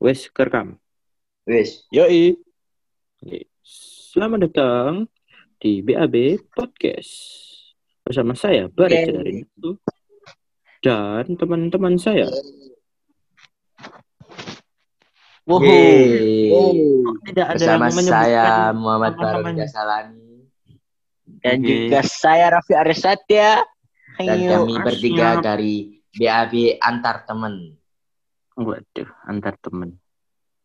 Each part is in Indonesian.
Wes kerekam. Wis. Yoi. Selamat datang di BAB Podcast. Bersama saya Baris Yeay. dari itu dan teman-teman saya. Wow. Tidak ada Bersama yang menyebutkan saya Muhammad Farul. Jasalani Dan Oke. juga saya Raffi Arisatya. dan Ayo. kami bertiga dari BAB antar teman. Waduh, antar teman.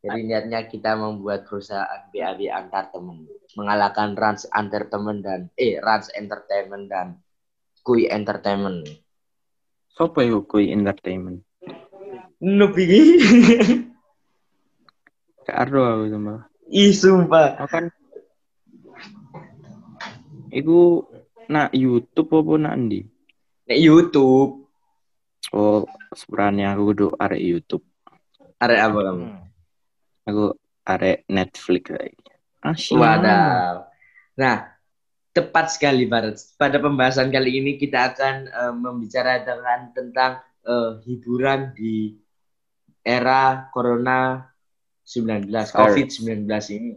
Jadi niatnya kita membuat perusahaan BAB antar teman, mengalahkan Rans antar teman dan eh Rans Entertainment dan Kui Entertainment. Sopo iku kuy entertainment? Nupi. Karo aku sama. Ih sumpah. Aku kan Iku nak YouTube apa nak ndi? Nek YouTube. Oh, sebenarnya aku kudu arek YouTube. Arek apa kamu? Hmm. Aku arek Netflix kayaknya. Asyik. Wadaw. Nah, tepat sekali Barat. Pada pembahasan kali ini kita akan eh, membicarakan tentang eh, hiburan di era Corona 19, COVID-19 ini.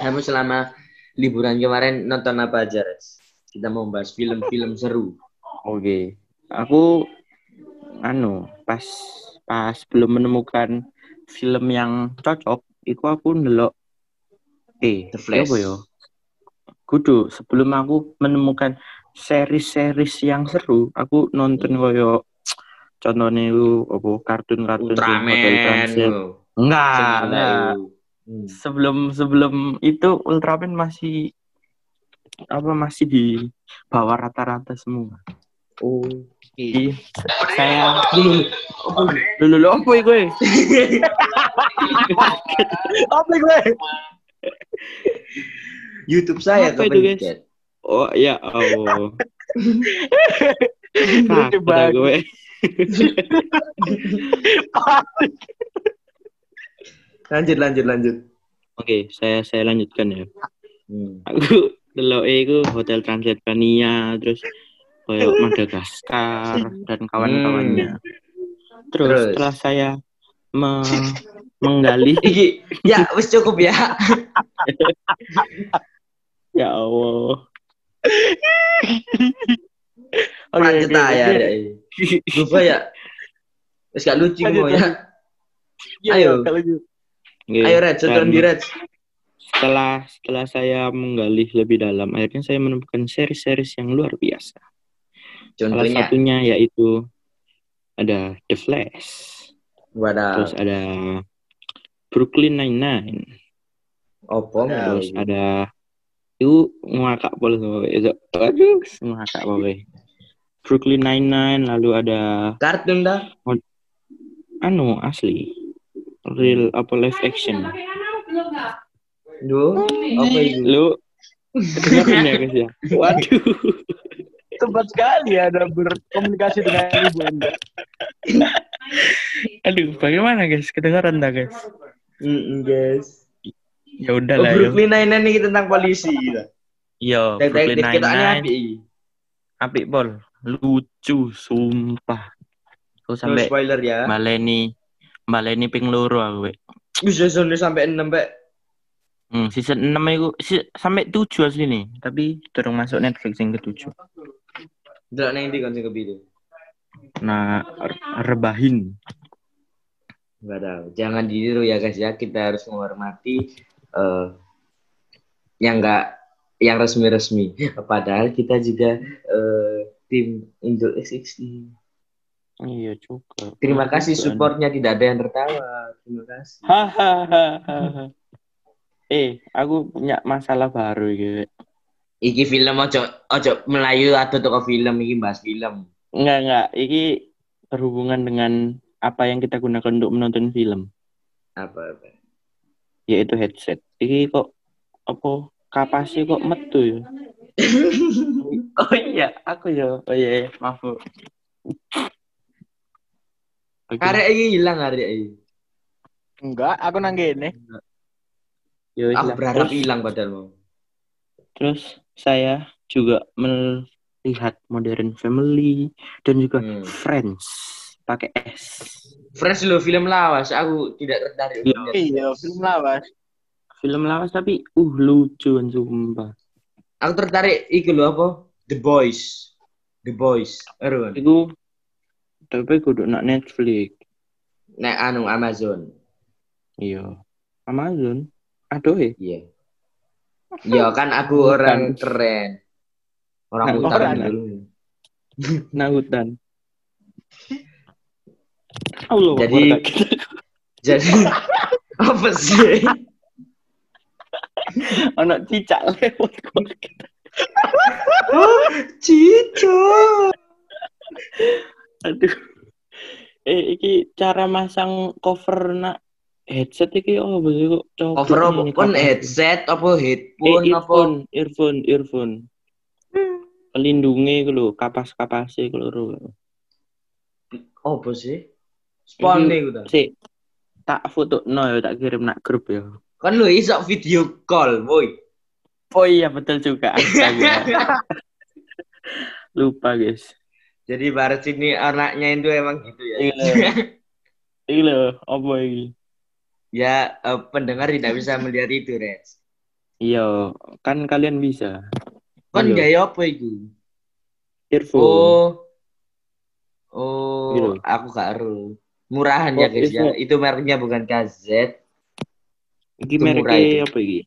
Kamu selama liburan kemarin nonton apa aja, Res? Kita mau bahas film-film seru. Oke. Aku anu pas pas belum menemukan film yang cocok, iku aku ndelok eh The Flash. apa ya? Kudu sebelum aku menemukan series-series yang seru, aku nonton Hmm. koyo contohnya itu apa kartun-kartun Ultraman. Enggak, enggak. itu. Hmm. Sebelum sebelum itu Ultraman masih apa masih di bawah rata-rata semua. Oh. Jadi saya dulu dulu dulu apa ya gue? Apa gue? YouTube saya Apa itu, guys? Oh ya oh. Banget. gue. Lanjut, lanjut, lanjut. Oke, saya saya lanjutkan ya. Hmm. Aku dulu itu Hotel Transylvania terus koyo Madagaskar dan kawan-kawannya. Terus, Terus? setelah saya me- menggali ya, wis cukup ya. ya Allah. Oke, Lanjut oke, ah, ya. ya. Lupa ya. Wis gak lucu mau ya. Ayo. Oke, Ayo Red, contoh di Red. Setelah setelah saya menggali lebih dalam, akhirnya saya menemukan seri-series yang luar biasa. Salah Contohnya, satunya yaitu ada The Flash, wadah. terus ada Brooklyn Nine-Nine, Opom. terus ada itu ngakak boleh sama itu. Aduh, ngakak boleh. Brooklyn Nine-Nine, lalu ada Kartun dah. anu asli real apa live action. Duh, apa itu? Lu ya guys ya? Waduh. Tepat sekali ada berkomunikasi dengan ibu anda. Aduh, bagaimana guys? Kedengaran dah guys? Mm guys. Ya udah Oh, lah yo. Brooklyn Nine-Nine ini tentang polisi. gitu. Yo, Detektif Brooklyn Nine-Nine. api. Apik bol. Lucu, sumpah. Aku No sampai spoiler ya. baleni baleni ping loro aku. Bisa season sampai 6 Mbak. Hmm, season 6 itu si, sampai 7 asli nih, tapi turun masuk Netflix yang ke-7. Delok nang ndi kon sing kepitu? Nah, re- rebahin. Enggak tahu. Jangan ditiru ya guys ya. Kita harus menghormati eh yang enggak yang resmi-resmi. Padahal kita juga eh tim Indo SXI. Iya juga. Terima kasih supportnya tidak ada yang tertawa. Terima kasih. Hahaha. eh, aku punya masalah baru gitu. Iki film ojo ojo Melayu atau toko film iki bahas film. Enggak, enggak. Ini berhubungan dengan apa yang kita gunakan untuk menonton film, Apa apa? yaitu headset. Ini kok apa kapasnya kok metu ya? oh iya, aku ya. Oh iya, iya. maaf. Bu. Oke. Arek iki hilang arek iki. Enggak, aku nang wis Aku berharap hilang padahal mau. Terus saya juga melihat Modern Family dan juga Hmm. Friends. pakai es. Fresh lo film lawas, aku tidak tertarik. Iya. Iya, film lawas. Film lawas tapi uh lucu sumpah. Aku tertarik iku lho apa? The Boys. The Boys. Ero. Iku tapi kudu nak Netflix. Nek anu Amazon. Iya. Amazon. Aduh eh. Iya. Iya kan aku orang keren. Orang Nah, orang. dulu. Nah hutan. Allah Jadi-. Jadi apa sih? Anak cicak lewat kaget. Cico. Aduh. Eh, iki cara masang cover nak headset iki oh sih kok coba ini pun headset apa eh, headphone apa? earphone, earphone, earphone. Pelindungnya iku lho, kapas-kapase iku lho. Apa sih? Spawn nih udah. Si tak foto no ya tak kirim nak grup ya. Kan lu iso video call, boy. Oh iya betul juga. Lupa guys. Jadi Barat sini anaknya itu emang gitu ya. Iya. Lho, apa iki? Ya eh, pendengar tidak bisa melihat itu, Res. Iya, kan kalian bisa. Kan gaya apa itu? Earphone. Oh. Oh, Gitu. aku gak ero. Murahan Oh, ya guys ya. itu- mereknya bukan KZ. Itu. mereknya apa iki?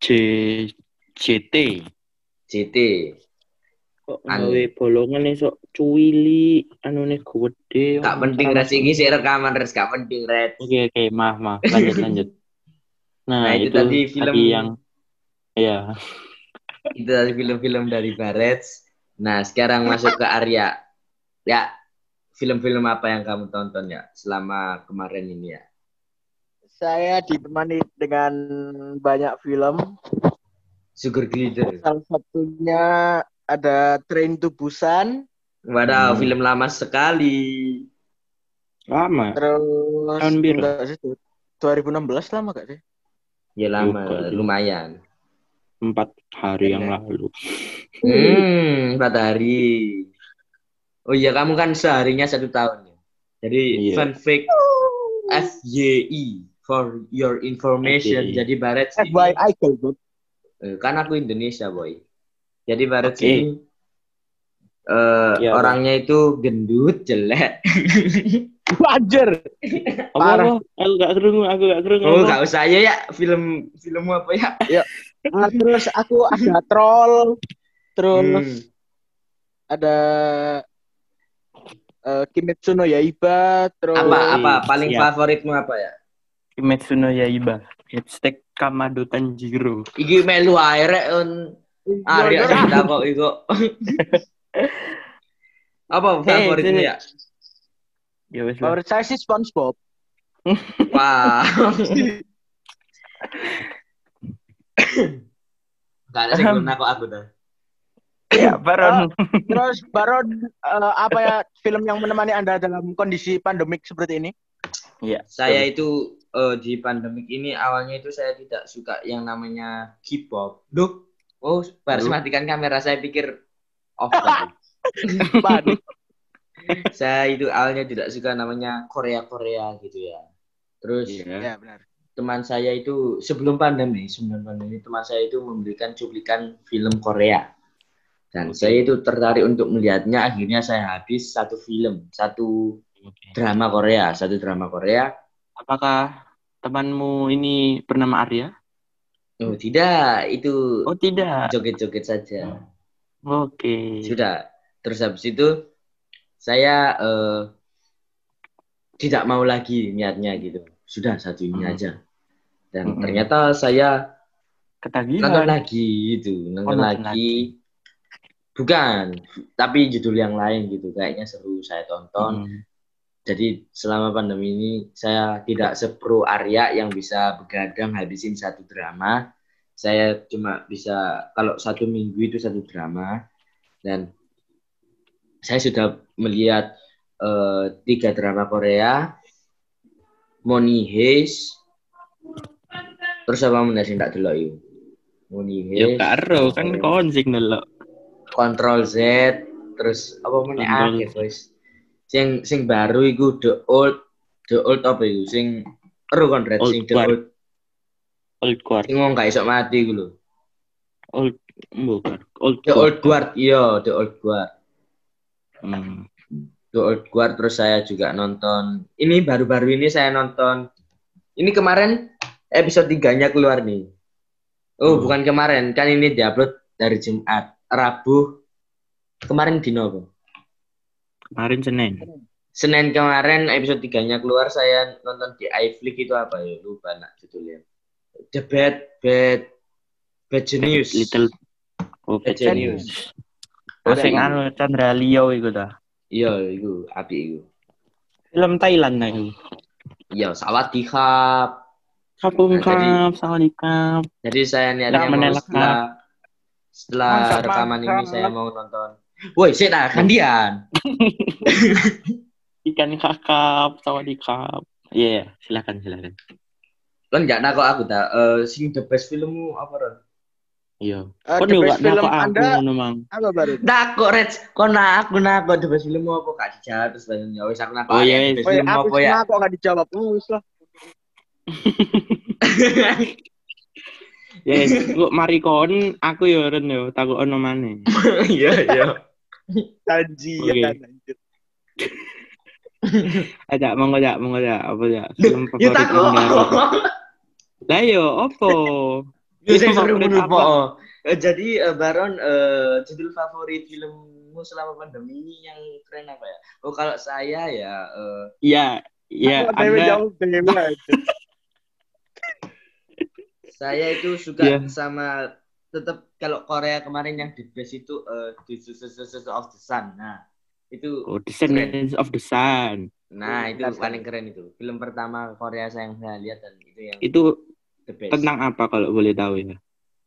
C CT. CT. Kok Anu. gawe bolongan nih sok cuwili anune gede. Gak penting Res ini sih rekaman Res, gak penting Res. Oke oke, maaf maaf. Lanjut lanjut. Nah, Nah, itu itu, tadi tadi film- yang ya. Itu dari film-film dari Baret. Nah, sekarang masuk ke Arya. Ya, film-film apa yang kamu tonton ya selama kemarin ini ya? Saya ditemani dengan banyak film. Sugar Glider. Salah satunya ada Train to Busan, Waduh, Hmm. film lama sekali. Lama. terus Tahun biru. enggak sih, tuh, 2016 lama gak sih? Ya lama, lumayan. Empat hari yang lalu. Hmm, empat hari. Oh iya, kamu kan seharinya satu tahun ya. Jadi fun fact FYI for your information. FYI. Jadi Baret FYI eh, kan aku Indonesia boy. Jadi Baret Oke. sini eh, Iya, orangnya itu gendut, jelek. Wajar. Parah. Aku gak kerungu, aku gak kerungu. Oh, nggak usah aja ya film filmmu apa ya? Nah, terus aku ada troll, terus Hmm. ada eh, Kimetsu no Yaiba, terus Apa apa paling siap. favoritmu apa ya? Kimetsu no Yaiba. Hashtag Kamado Tanjiro. Iki melu ae rek on Arya Iya, cerita kok iku. Apa favoritmu sini. ya? Ya wes lah. Favorit saya sih SpongeBob. Wah. Gak ada sing guna kok aku dah. Ya, Baron. Terus Baron eh, apa ya film yang menemani Anda dalam kondisi pandemik seperti ini? Iya. Saya itu eh, di pandemik ini awalnya itu saya tidak suka yang namanya K-pop. Duh. Oh, baru matikan kamera saya pikir off tadi. Panik. saya itu awalnya tidak suka namanya Korea-Korea gitu ya. Terus Iya. ya benar. teman saya itu sebelum pandemi, sebelum pandemi teman saya itu memberikan cuplikan film Korea. Dan Oke. saya itu tertarik untuk melihatnya, akhirnya saya habis satu film, satu Oke. drama Korea, satu drama Korea. Apakah temanmu ini bernama Arya? Oh, tidak, itu Oh tidak. joget-joget saja. Oke. Sudah. Terus habis itu saya eh, tidak mau lagi niatnya gitu. Sudah satu ini Hmm. aja. Dan Mm-mm. ternyata saya nonton Ketagihan. lagi gitu nonton nonton lagi. bukan tapi judul yang lain gitu kayaknya seru saya tonton Hmm. Jadi selama pandemi ini saya tidak sepro Arya yang bisa begadang habisin satu drama. Saya cuma bisa kalau satu minggu itu satu drama. Dan saya sudah melihat eh, tiga drama Korea Money Heist terus apa mana sing tak delok iku? Money Ya Heist karo kan kon signal lo. Control Z terus apa mana Control akhir Z. guys Sing sing baru iku the old the old apa iku sing ero kon Red sing the old Old Guard. sing wong gak iso mati iku lho. Old bukan. Old The Guard. old guard, iya, the old guard. Hmm. The old guard terus saya juga nonton. Ini baru-baru ini saya nonton. Ini kemarin episode 3-nya keluar nih. Oh, Hmm. bukan kemarin, kan ini diupload dari Jumat, Rabu. Kemarin dino apa? Kemarin Senin. Senin kemarin episode 3-nya keluar saya nonton di iFlix itu apa ya? Lupa nak judulnya. The Bad Bad Bad Genius. Little Oh, Bad Genius. Oh, sing anu Chandra Leo iku ta. Iya, itu api itu. Film Thailand nah iku. Iya, sawadikap. Nah, kap, sawadikap. Jadi saya niatnya mau setelah setelah rekaman ini saya mau nonton. Woi, saya tak gantian. Ikan kakap, sawadikap. Iya, silakan silakan. Kan nggak nakok aku tak. Eh, sing the best filmmu apa Ron? Iya. Kok the juga best film nakok aku Anda ngono mang. apa baru? Nakok Reds, kok nak aku nakok the best filmmu apa kak dijawab terus banyak ya wis aku nakok. Oh, iya, the iya. best Oh, ya, filmmu aku apa ya? kok nggak dijawab. Oh, wis lah. Ya, kok mari kon aku yo ren yo takut ono maneh. Iya, iya. Janji Oke. ya kan. anjir. Ajak monggo jak monggo jak apa ya? Film Ya favorit. Anda apa? Lah yo opo? Ya favorit lupa. apa? Eh, Jadi eh, Baron eh, judul favorit filmmu selama pandemi ini yang keren apa ya? Oh kalau saya ya Iya, iya Aku dewe Anda. Saya itu suka Iya. sama tetap kalau Korea kemarin yang the best itu uh, The Successors of the Sun. Nah, itu Oh, Descendants of the Sun. nah itu Benar, paling keren itu. Film pertama Korea saya yang saya lihat dan itu yang Itu the best. tentang apa kalau boleh tahu ya?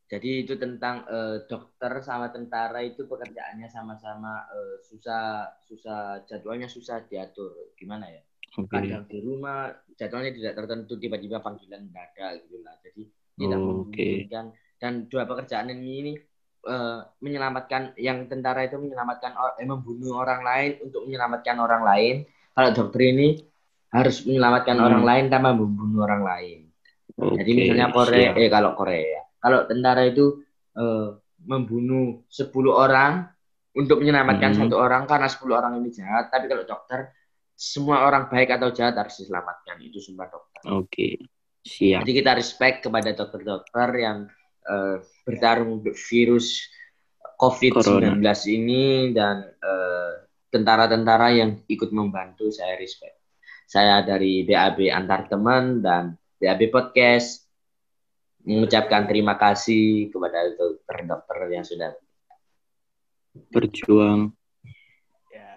Jadi itu tentang eh, dokter sama tentara itu pekerjaannya sama-sama eh, susah susah jadwalnya susah diatur. Gimana ya? Oke. Kadang di rumah jadwalnya tidak tertentu tiba-tiba panggilan mendadak gitu lah. Jadi tidak Oh, memungkinkan dan dua pekerjaan ini ini eh, menyelamatkan yang tentara itu menyelamatkan eh, membunuh orang lain untuk menyelamatkan orang lain kalau dokter ini harus menyelamatkan Hmm. orang lain tanpa membunuh orang lain jadi Oke, misalnya Korea siap. eh kalau Korea kalau tentara itu eh, membunuh 10 orang untuk menyelamatkan Hmm. satu orang karena 10 orang ini jahat tapi kalau dokter semua orang baik atau jahat harus diselamatkan itu sumpah dokter Oke. Siap. jadi kita respect kepada dokter-dokter yang eh, bertarung untuk virus COVID-19 ini dan eh, tentara-tentara yang ikut membantu saya respect. Saya dari BAB Antar Teman dan BAB Podcast mengucapkan terima kasih kepada dokter-dokter yang sudah. Berjuang.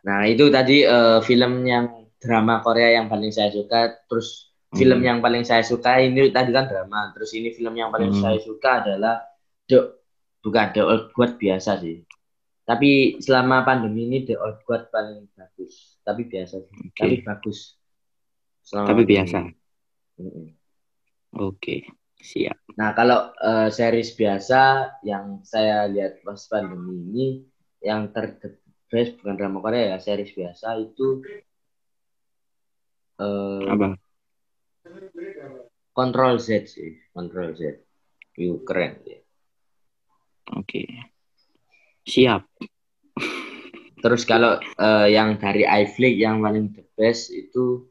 Nah itu tadi eh, film yang drama Korea yang paling saya suka. Terus film Hmm. yang paling saya suka ini tadi kan drama. Terus ini film yang paling Hmm. saya suka adalah The bukan The Old Guard biasa sih. Tapi selama pandemi ini The Old Guard paling bagus. Tapi biasa sih. Oke. Tapi bagus. Selama Tapi pandemi. biasa. Mm-mm. Oke. Siap. Nah kalau eh, series biasa yang saya lihat pas pandemi ini yang ter best bukan drama Korea ya series biasa itu eh, Apa? Control Z sih, Control Z. Keren ya. Oke. Siap. Terus kalau eh, yang dari iFlix yang paling the best itu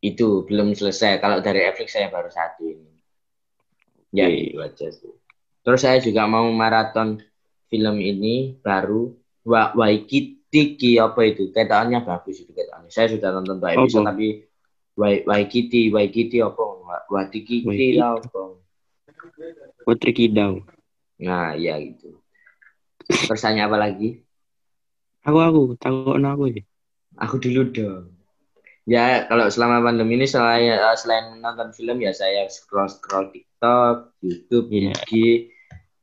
itu belum selesai. Kalau dari iFlix saya baru satu ini. Ya Oke. itu aja sih. Terus saya juga mau maraton film ini baru Wa Waikiki apa itu? Ketaannya bagus itu ketaannya. Saya sudah nonton dua episode Apa? tapi Waikiki Waikiki apa? Wa- Waikiki Waikiki. apa? Putri Kidau. Nah, iya gitu. Terus tanya apa lagi? Aku aku takut aku ya. Aku dulu dong. Ya, kalau selama pandemi ini selain eh, selain nonton film ya saya scroll scroll TikTok, YouTube, Iya. IG,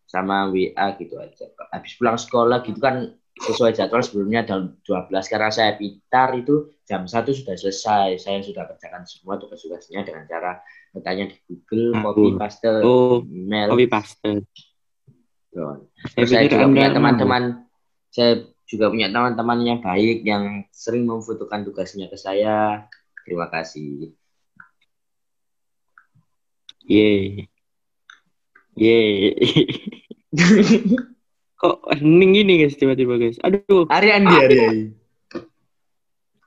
sama WA gitu aja. Habis pulang sekolah gitu kan sesuai jadwal sebelumnya jam 12 karena saya pintar itu jam 1 sudah selesai. Saya sudah kerjakan semua tugas-tugasnya dengan cara bertanya di Google, copy paste Oh, email. Copy paste. Saya juga punya teman-teman saya juga punya teman-teman yang baik yang sering memfotokan tugasnya ke saya. Terima kasih. Yeay. Yeay. Kok hening gini guys tiba-tiba guys. Aduh. Ari Andi, Ari.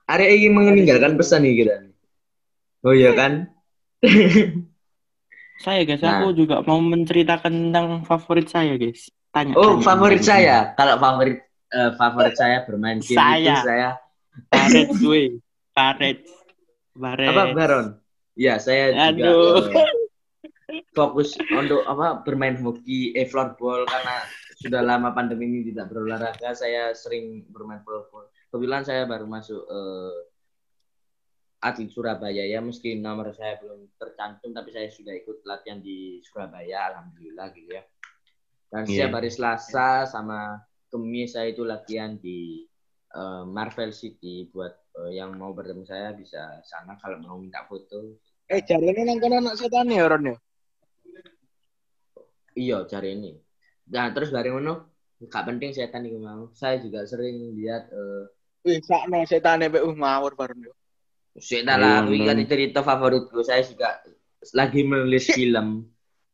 Ari ingin meninggalkan pesan nih kita. Oh iya kan? Saya guys, Nah. aku juga mau menceritakan tentang favorit saya guys. Tanya. Oh, tanya, favorit tanya. saya. Kalau favorit eh, favorit saya bermain game itu Saya. saya Karet gue. Karet. Karet. apa Baron? Ya, saya juga Aduh. Fokus untuk apa bermain hoki, eh floorball karena sudah lama pandemi ini tidak berolahraga, saya sering bermain floorball. Kebetulan saya baru masuk eh, atlet Surabaya ya, meski nomor saya belum tercantum, tapi saya sudah ikut latihan di Surabaya, alhamdulillah gitu ya. Dan Iya. setiap hari Selasa sama Kemis saya itu latihan di eh, Marvel City buat eh, yang mau bertemu saya bisa sana kalau mau minta foto Eh, jari ini nang kono anak setan ya, Ron ya? Iya, cari ini. Nah, terus bareng ngono, gak penting setan iku mau. Saya juga sering lihat eh Wih, sakno setan uh ngawur bareng yo. setan lah, kuwi kan Nang. cerita favoritku. Saya juga lagi menulis film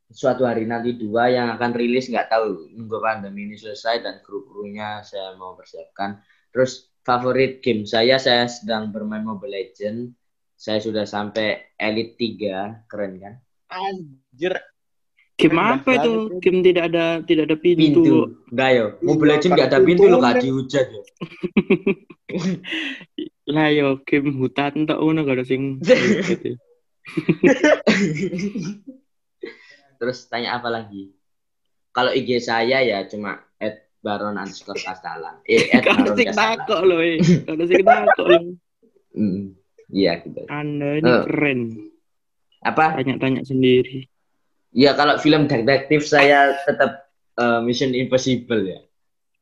suatu hari nanti dua yang akan rilis nggak tahu nunggu pandemi ini selesai dan kru-krunya saya mau persiapkan. Terus favorit game saya saya sedang bermain Mobile Legend. Saya sudah sampai Elite 3, keren kan? Anjir. Game Keren apa itu? Game tidak ada tidak ada pintu. Pintu. Enggak yo. Mobile Legend nggak ada pintu loh, gak dihujat ya. Lah yo game hutan tok ngono gak ada sing gitu. Terus tanya apa lagi? Kalau IG saya ya cuma at baron underscore kastalan. Eh, at baron sing kastalan. takok loh, eh. Ada sing takok loh. Iya gitu. Anda ini Eh. keren. Apa? Tanya-tanya sendiri. Ya kalau film detektif saya tetap eh, Mission Impossible ya.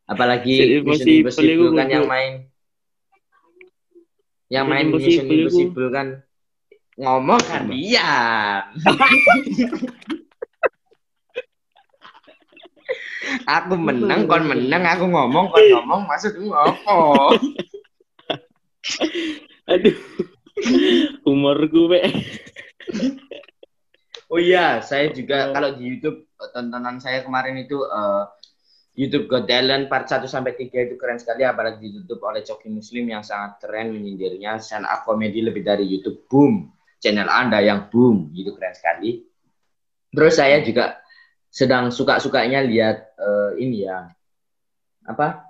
Apalagi Mission Mission Impossible kan yang main yang main Mission Impossible Impossible kan ngomong kan diam. aku menang, kon menang, aku ngomong, kon ngomong, maksudmu apa? Aduh. Humor gue. Oh iya, saya juga kalau di YouTube tontonan saya kemarin itu eh, YouTube Got Talent part 1 sampai 3 itu keren sekali apalagi ditutup oleh Coki Muslim yang sangat keren menyindirnya stand up komedi lebih dari YouTube boom. Channel Anda yang boom itu keren sekali. Terus saya juga sedang suka-sukanya lihat eh, ini ya apa?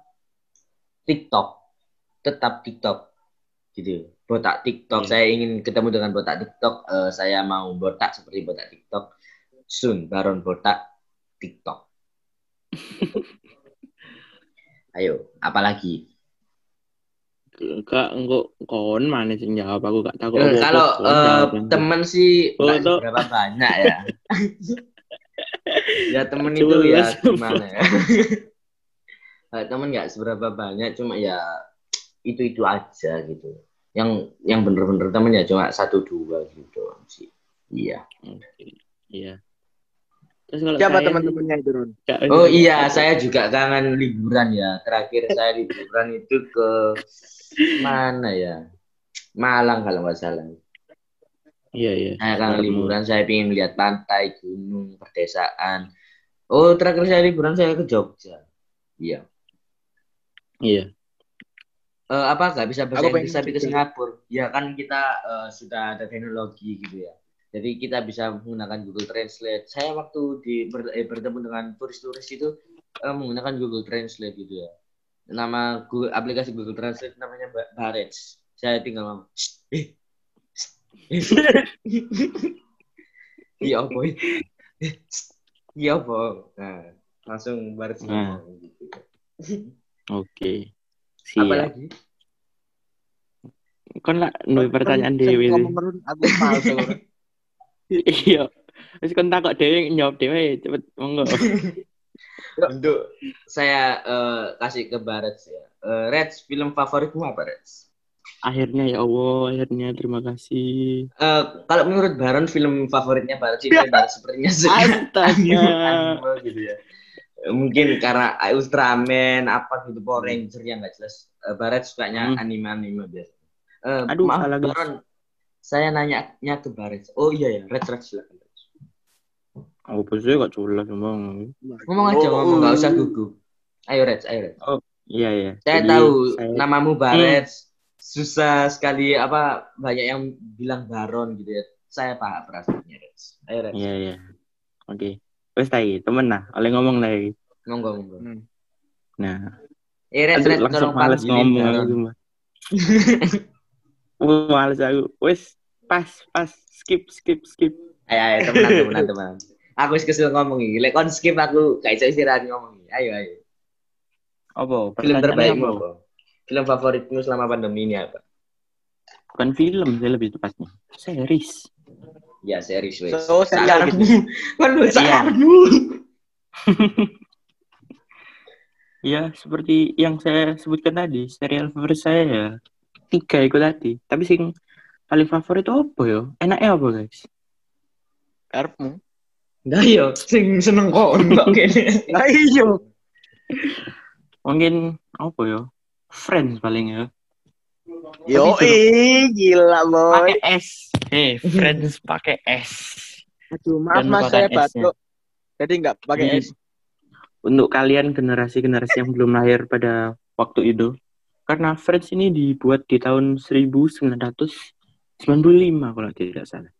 TikTok. Tetap TikTok gitu botak TikTok. Hmm. saya ingin ketemu dengan botak TikTok. Eh, saya mau botak seperti botak TikTok. Soon Baron botak TikTok. Ayo apalagi Kak, engko kon mana sing jawab aku gak tahu. Eh, kalau eh, temen sih Foto. berapa banyak ya? Ya temen itu ya gimana ya? Temen nggak seberapa banyak cuma ya itu itu aja gitu yang yang bener-bener temen ya cuma satu dua gitu sih iya Iya. Terus kalau Siapa teman-temannya itu, Ron? Oh iya, saya juga kangen liburan ya. Terakhir saya liburan itu ke mana ya? Malang kalau nggak salah. Iya, iya. Saya kangen liburan, saya ingin lihat pantai, gunung, perdesaan. Oh, terakhir saya liburan saya ke Jogja. Iya. Iya. Eh, apa nggak bisa bahasa Inggris tapi ke. Singapura? Ya kan kita eh, sudah ada teknologi gitu ya. Jadi kita bisa menggunakan Google Translate. Saya waktu di ber- eh, bertemu dengan turis-turis itu eh, menggunakan Google Translate gitu ya. Nama Google, aplikasi Google Translate namanya Ba- Barets. Saya tinggal ngomong, "Shh, eh, shh, eh." Iya apa? shh, Iya apa? Nah, langsung Barets Nah. gitu. Oke. Apa Siap. lagi? Kon lah duwe pertanyaan Sing dhewe aku Ron. Iya. Wis kon takok dhewe njawab dhewe cepet monggo. Untuk saya eh, kasih ke Barets ya. Eh, Reds, film favoritmu apa Reds? Akhirnya ya Allah, akhirnya terima kasih. Eh, kalau menurut Baron film favoritnya Baron sih Baron sepertinya Astaga. gitu ya. Mungkin karena Ultraman apa gitu Power Ranger yang nggak jelas Eh, Barat sukanya Hmm. anime-anime biasa Eh, Aduh, maaf salah. Baron saya nanya ke Barat oh iya ya Red Red silakan Oh, sih gak culas ngomong. ngomong aja ngomong. Nggak usah gugup. Ayo Red ayo Red Iya, iya. saya Jadi, tahu saya- namamu Baret susah sekali apa banyak yang bilang Baron gitu ya. Saya paham perasaannya Red ayo Red Iya, iya. Oke. Wes tai, temen nah, oleh ngomong lagi. monggo monggo Nah, eh Red langsung males ngomong aku. Wah, males aku. Wes, pas, pas, skip, skip, skip. ayo ayo temenan temenan temenan aku wis kesel ngomong iki lek kon skip aku gak iso istirahat ngomong iki ayo ayo Apa? film terbaikmu apa? apa film favoritmu selama pandemi ini apa Bukan film sih lebih tepatnya. Series. Ya series wes So, serial gitu. kan lu Iya. sakarmu Ya, seperti yang saya sebutkan tadi, serial favorit saya ya tiga itu tadi. Tapi sing paling favorit apa ya? Enaknya apa guys? Karepmu. Nah yo, sing seneng kok kok kene. Lah iya. Mungkin apa ya? Friends paling ya. Yo, eh, gila boy. Pakai S. Hei, Friends pakai S. Aduh, maaf Dan mas saya batuk. Jadi nggak pakai es. Untuk kalian generasi-generasi yang belum lahir pada waktu itu, karena Friends ini dibuat di tahun 1995 kalau tidak salah.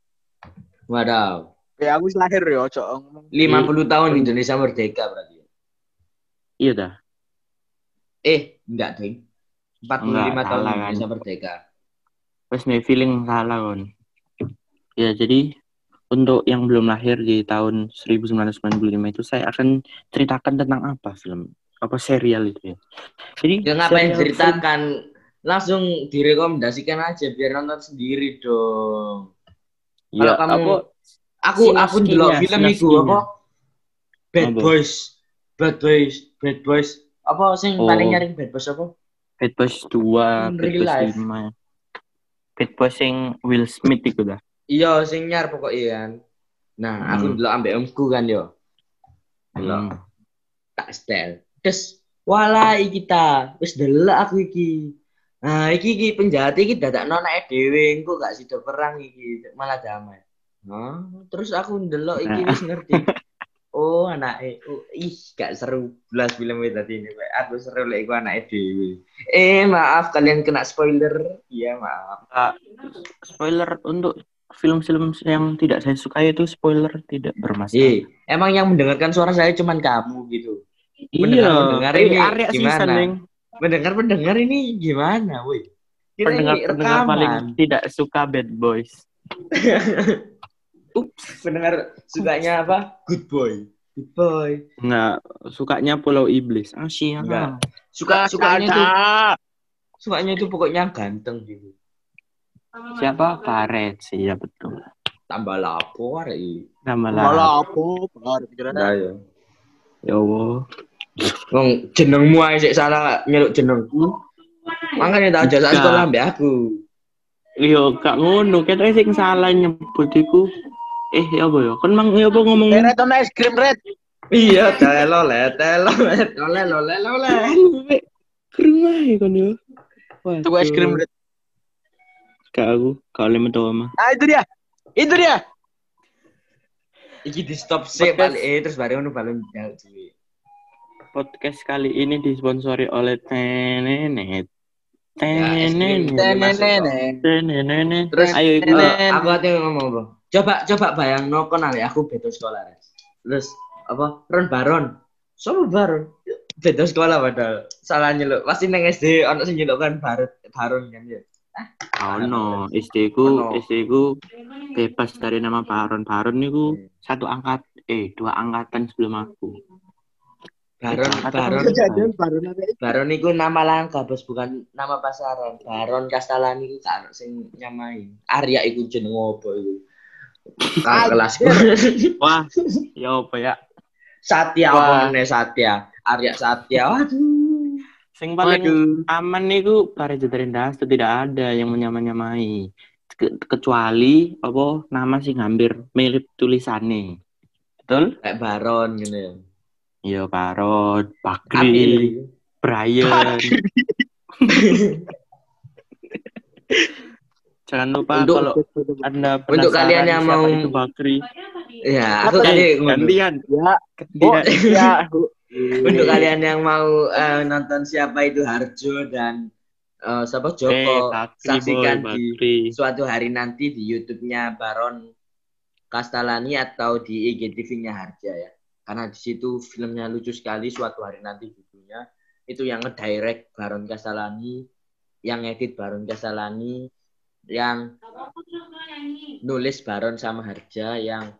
Waduh, Ya aku lahir ya, cok ngomong. 50 tahun Indonesia merdeka berarti. Iya dah. Eh, enggak, Ding. 45 Enggak, tahun salah kan. Indonesia merdeka. Terus nih feeling salah kon. Ya jadi untuk yang belum lahir di tahun 1995 itu saya akan ceritakan tentang apa film apa serial itu ya. Jadi Ya ngapain ceritakan? Langsung direkomendasikan aja biar nonton sendiri dong. film- Kalau ya, kamu apa aku aku Sinaskinya, ndelok film sinaskinya. apa? Bad Apa? Boys. Bad Boys, Bad Boys. Apa sing Oh. paling nyaring Bad Boys apa? Bad Boys 2, In Bad Boys life. 5. Bad Boys yang Will Smith itu dah. Iya, sing nyar pokoknya kan. Nah, aku Hmm. ndelok ambek omku kan yo. Delok. Hmm. tak setel. Terus wala iki ta, wis delok aku iki. Nah, iki iki penjahat iki dadak nonake dhewe, engko gak sida perang iki, malah damai. Hah? Terus aku ndelok iki wis ngerti. Oh, anake. Oh, ih, gak seru belas film tadi ini. Pak. Aku seru lek iku anake dhewe. Eh, maaf kalian kena spoiler. Iya, maaf. Ah, spoiler untuk film-film yang tidak saya sukai itu spoiler tidak bermasalah. Eh, emang yang mendengarkan suara saya cuman kamu gitu. Iya, Mendengar-mendengar eh, ini Arya gimana? season, Neng. Mendengar-pendengar ini gimana, woi? Pendengar-pendengar rekaman. paling tidak suka Bad Boys. pendengar sukanya apa? Good boy. Good boy. Enggak, sukanya Pulau Iblis. Ah. Enggak. Suka sukanya itu sukanya itu pokoknya ganteng gitu. Siapa? Karet sih, ya betul. Tambah lapo arek iki. Nama Malah lah. apa? Baru pikiran. Nah, ya. Ya Allah. Wong jenengmu ae sik salah nyeluk jenengku. Makanya tak ajak sekolah ambek aku. Yo, gak ngono. Kita sing salah nyebut iku. Eh, ya apa ya? Kan mang ya apa ngomong Eh, Red on es krim Red. Iya, telo le, telo le, lole lole lole. Kerumah ya kan yo. Tunggu es krim Red. Gak aku, gak oleh mah. Ah, itu dia. Itu dia. Iki di stop sih balik eh terus bareng ngono balen jauh cuy. Podcast kali ini disponsori oleh Tenenet. Ya, es krim. Tenenet. Tenenet. Terus Ayo eh, ibu. aku ati ngomong apa? Coba coba bayang no kenal ya aku beda sekolah Res. Terus apa? Ron Baron. Sopo Baron? Beda sekolah padahal. Salah nyeluk. Pasti neng SD ono sing nyeluk kan Baron Baron kan ya. Oh no, SD ku, Ono. SD ku bebas dari nama Baron. Baron niku satu angkat, eh dua angkatan sebelum aku. Baron Baron baru nanti. Baron iku nama langka bos bukan nama pasaran. Baron Kastalani iku kan sing nyamai. Arya iku jeneng opo iku? Kakak kelasku. Wah, ya apa ya? Satya Satya? Arya Satya. Waduh. Sing paling Waduh. aman niku para jetarindas itu tidak ada yang menyamai-nyamai. Ke- kecuali apa nama sing hampir mirip tulisannya. Betul? Kayak Baron gitu ya. Iya, Baron, Bakri. Brian. Jangan lupa Untuk- kalau Anda Untuk kalian yang mau- itu Bakri. Ya, aku tadi gantian. Ya, oh, Gantian. ya. Untuk kalian yang mau eh, nonton siapa itu Harjo dan eh, siapa Eh, Joko, Bakri, saksikan boy, di Bakri. suatu hari nanti di YouTube-nya Baron Kastalani atau di IGTV-nya Harja ya. Karena di situ filmnya lucu sekali suatu hari nanti judulnya. Itu yang ngedirect Baron Kastalani, yang edit Baron Kastalani, yang nulis Baron sama Harja, yang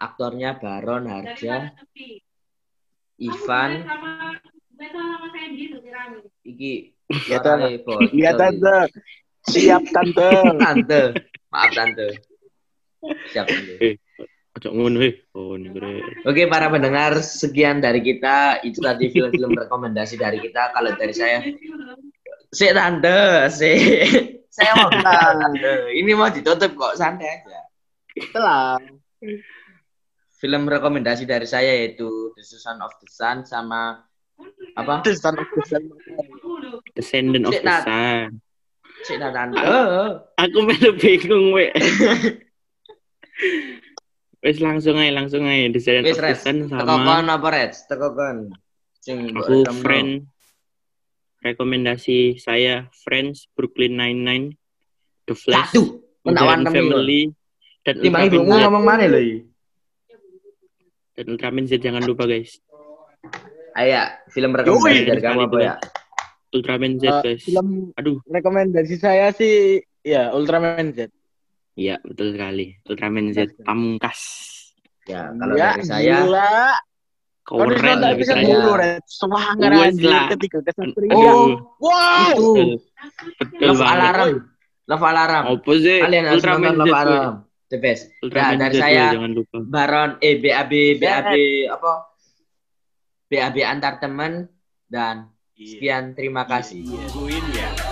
aktornya Baron Harja, Ivan, iki Ya, suaranya bocor. Iya tante. Siap tante. Tante. Maaf tante. Siap tante. Ojo ngono eh. Oh. Oke para pendengar, sekian dari kita. Itu tadi film-film rekomendasi dari kita. Kalau dari saya, si tante, si saya mau tante. Ini mau ditutup kok, santai aja. Telah. Film rekomendasi dari saya yaitu The Son of the Sun sama apa? Desain desain. Descendant of Cik, the. Sun. Si tante. Aku melu bingung, we. Wes langsung aja, langsung aja. Descendant Wis of the Sun teko sama kon apa res? Teko kon. Sing aku friend rekomendasi saya Friends Brooklyn Nine-Nine The Flash Satu. Menawan Modern. Family dan Timbang ibu ngomong mana lho? Dan Ultraman Z jangan lupa guys Ayo, film rekomendasi Yoi. dari kamu apa ya? Ultraman Z Eh, guys film aduh rekomendasi saya sih ya Ultraman Z. iya betul sekali Ultraman Z pamungkas Ya, kalau ya, dari saya gila. Kau keren tapi episode saya. dulu, Red. Semangat anjir ketika kesatria. Aduh, wow. itu betul, betul Love banget Alarm. Love Alarm. apa sih Kalian harus Ultraman nonton Z Love. Alarm. The best. Ultraman Ya, dari Z woy, saya- jangan lupa Baron eh BAB BAB apa? BAB antar teman dan sekian terima kasih. Tungguin ya.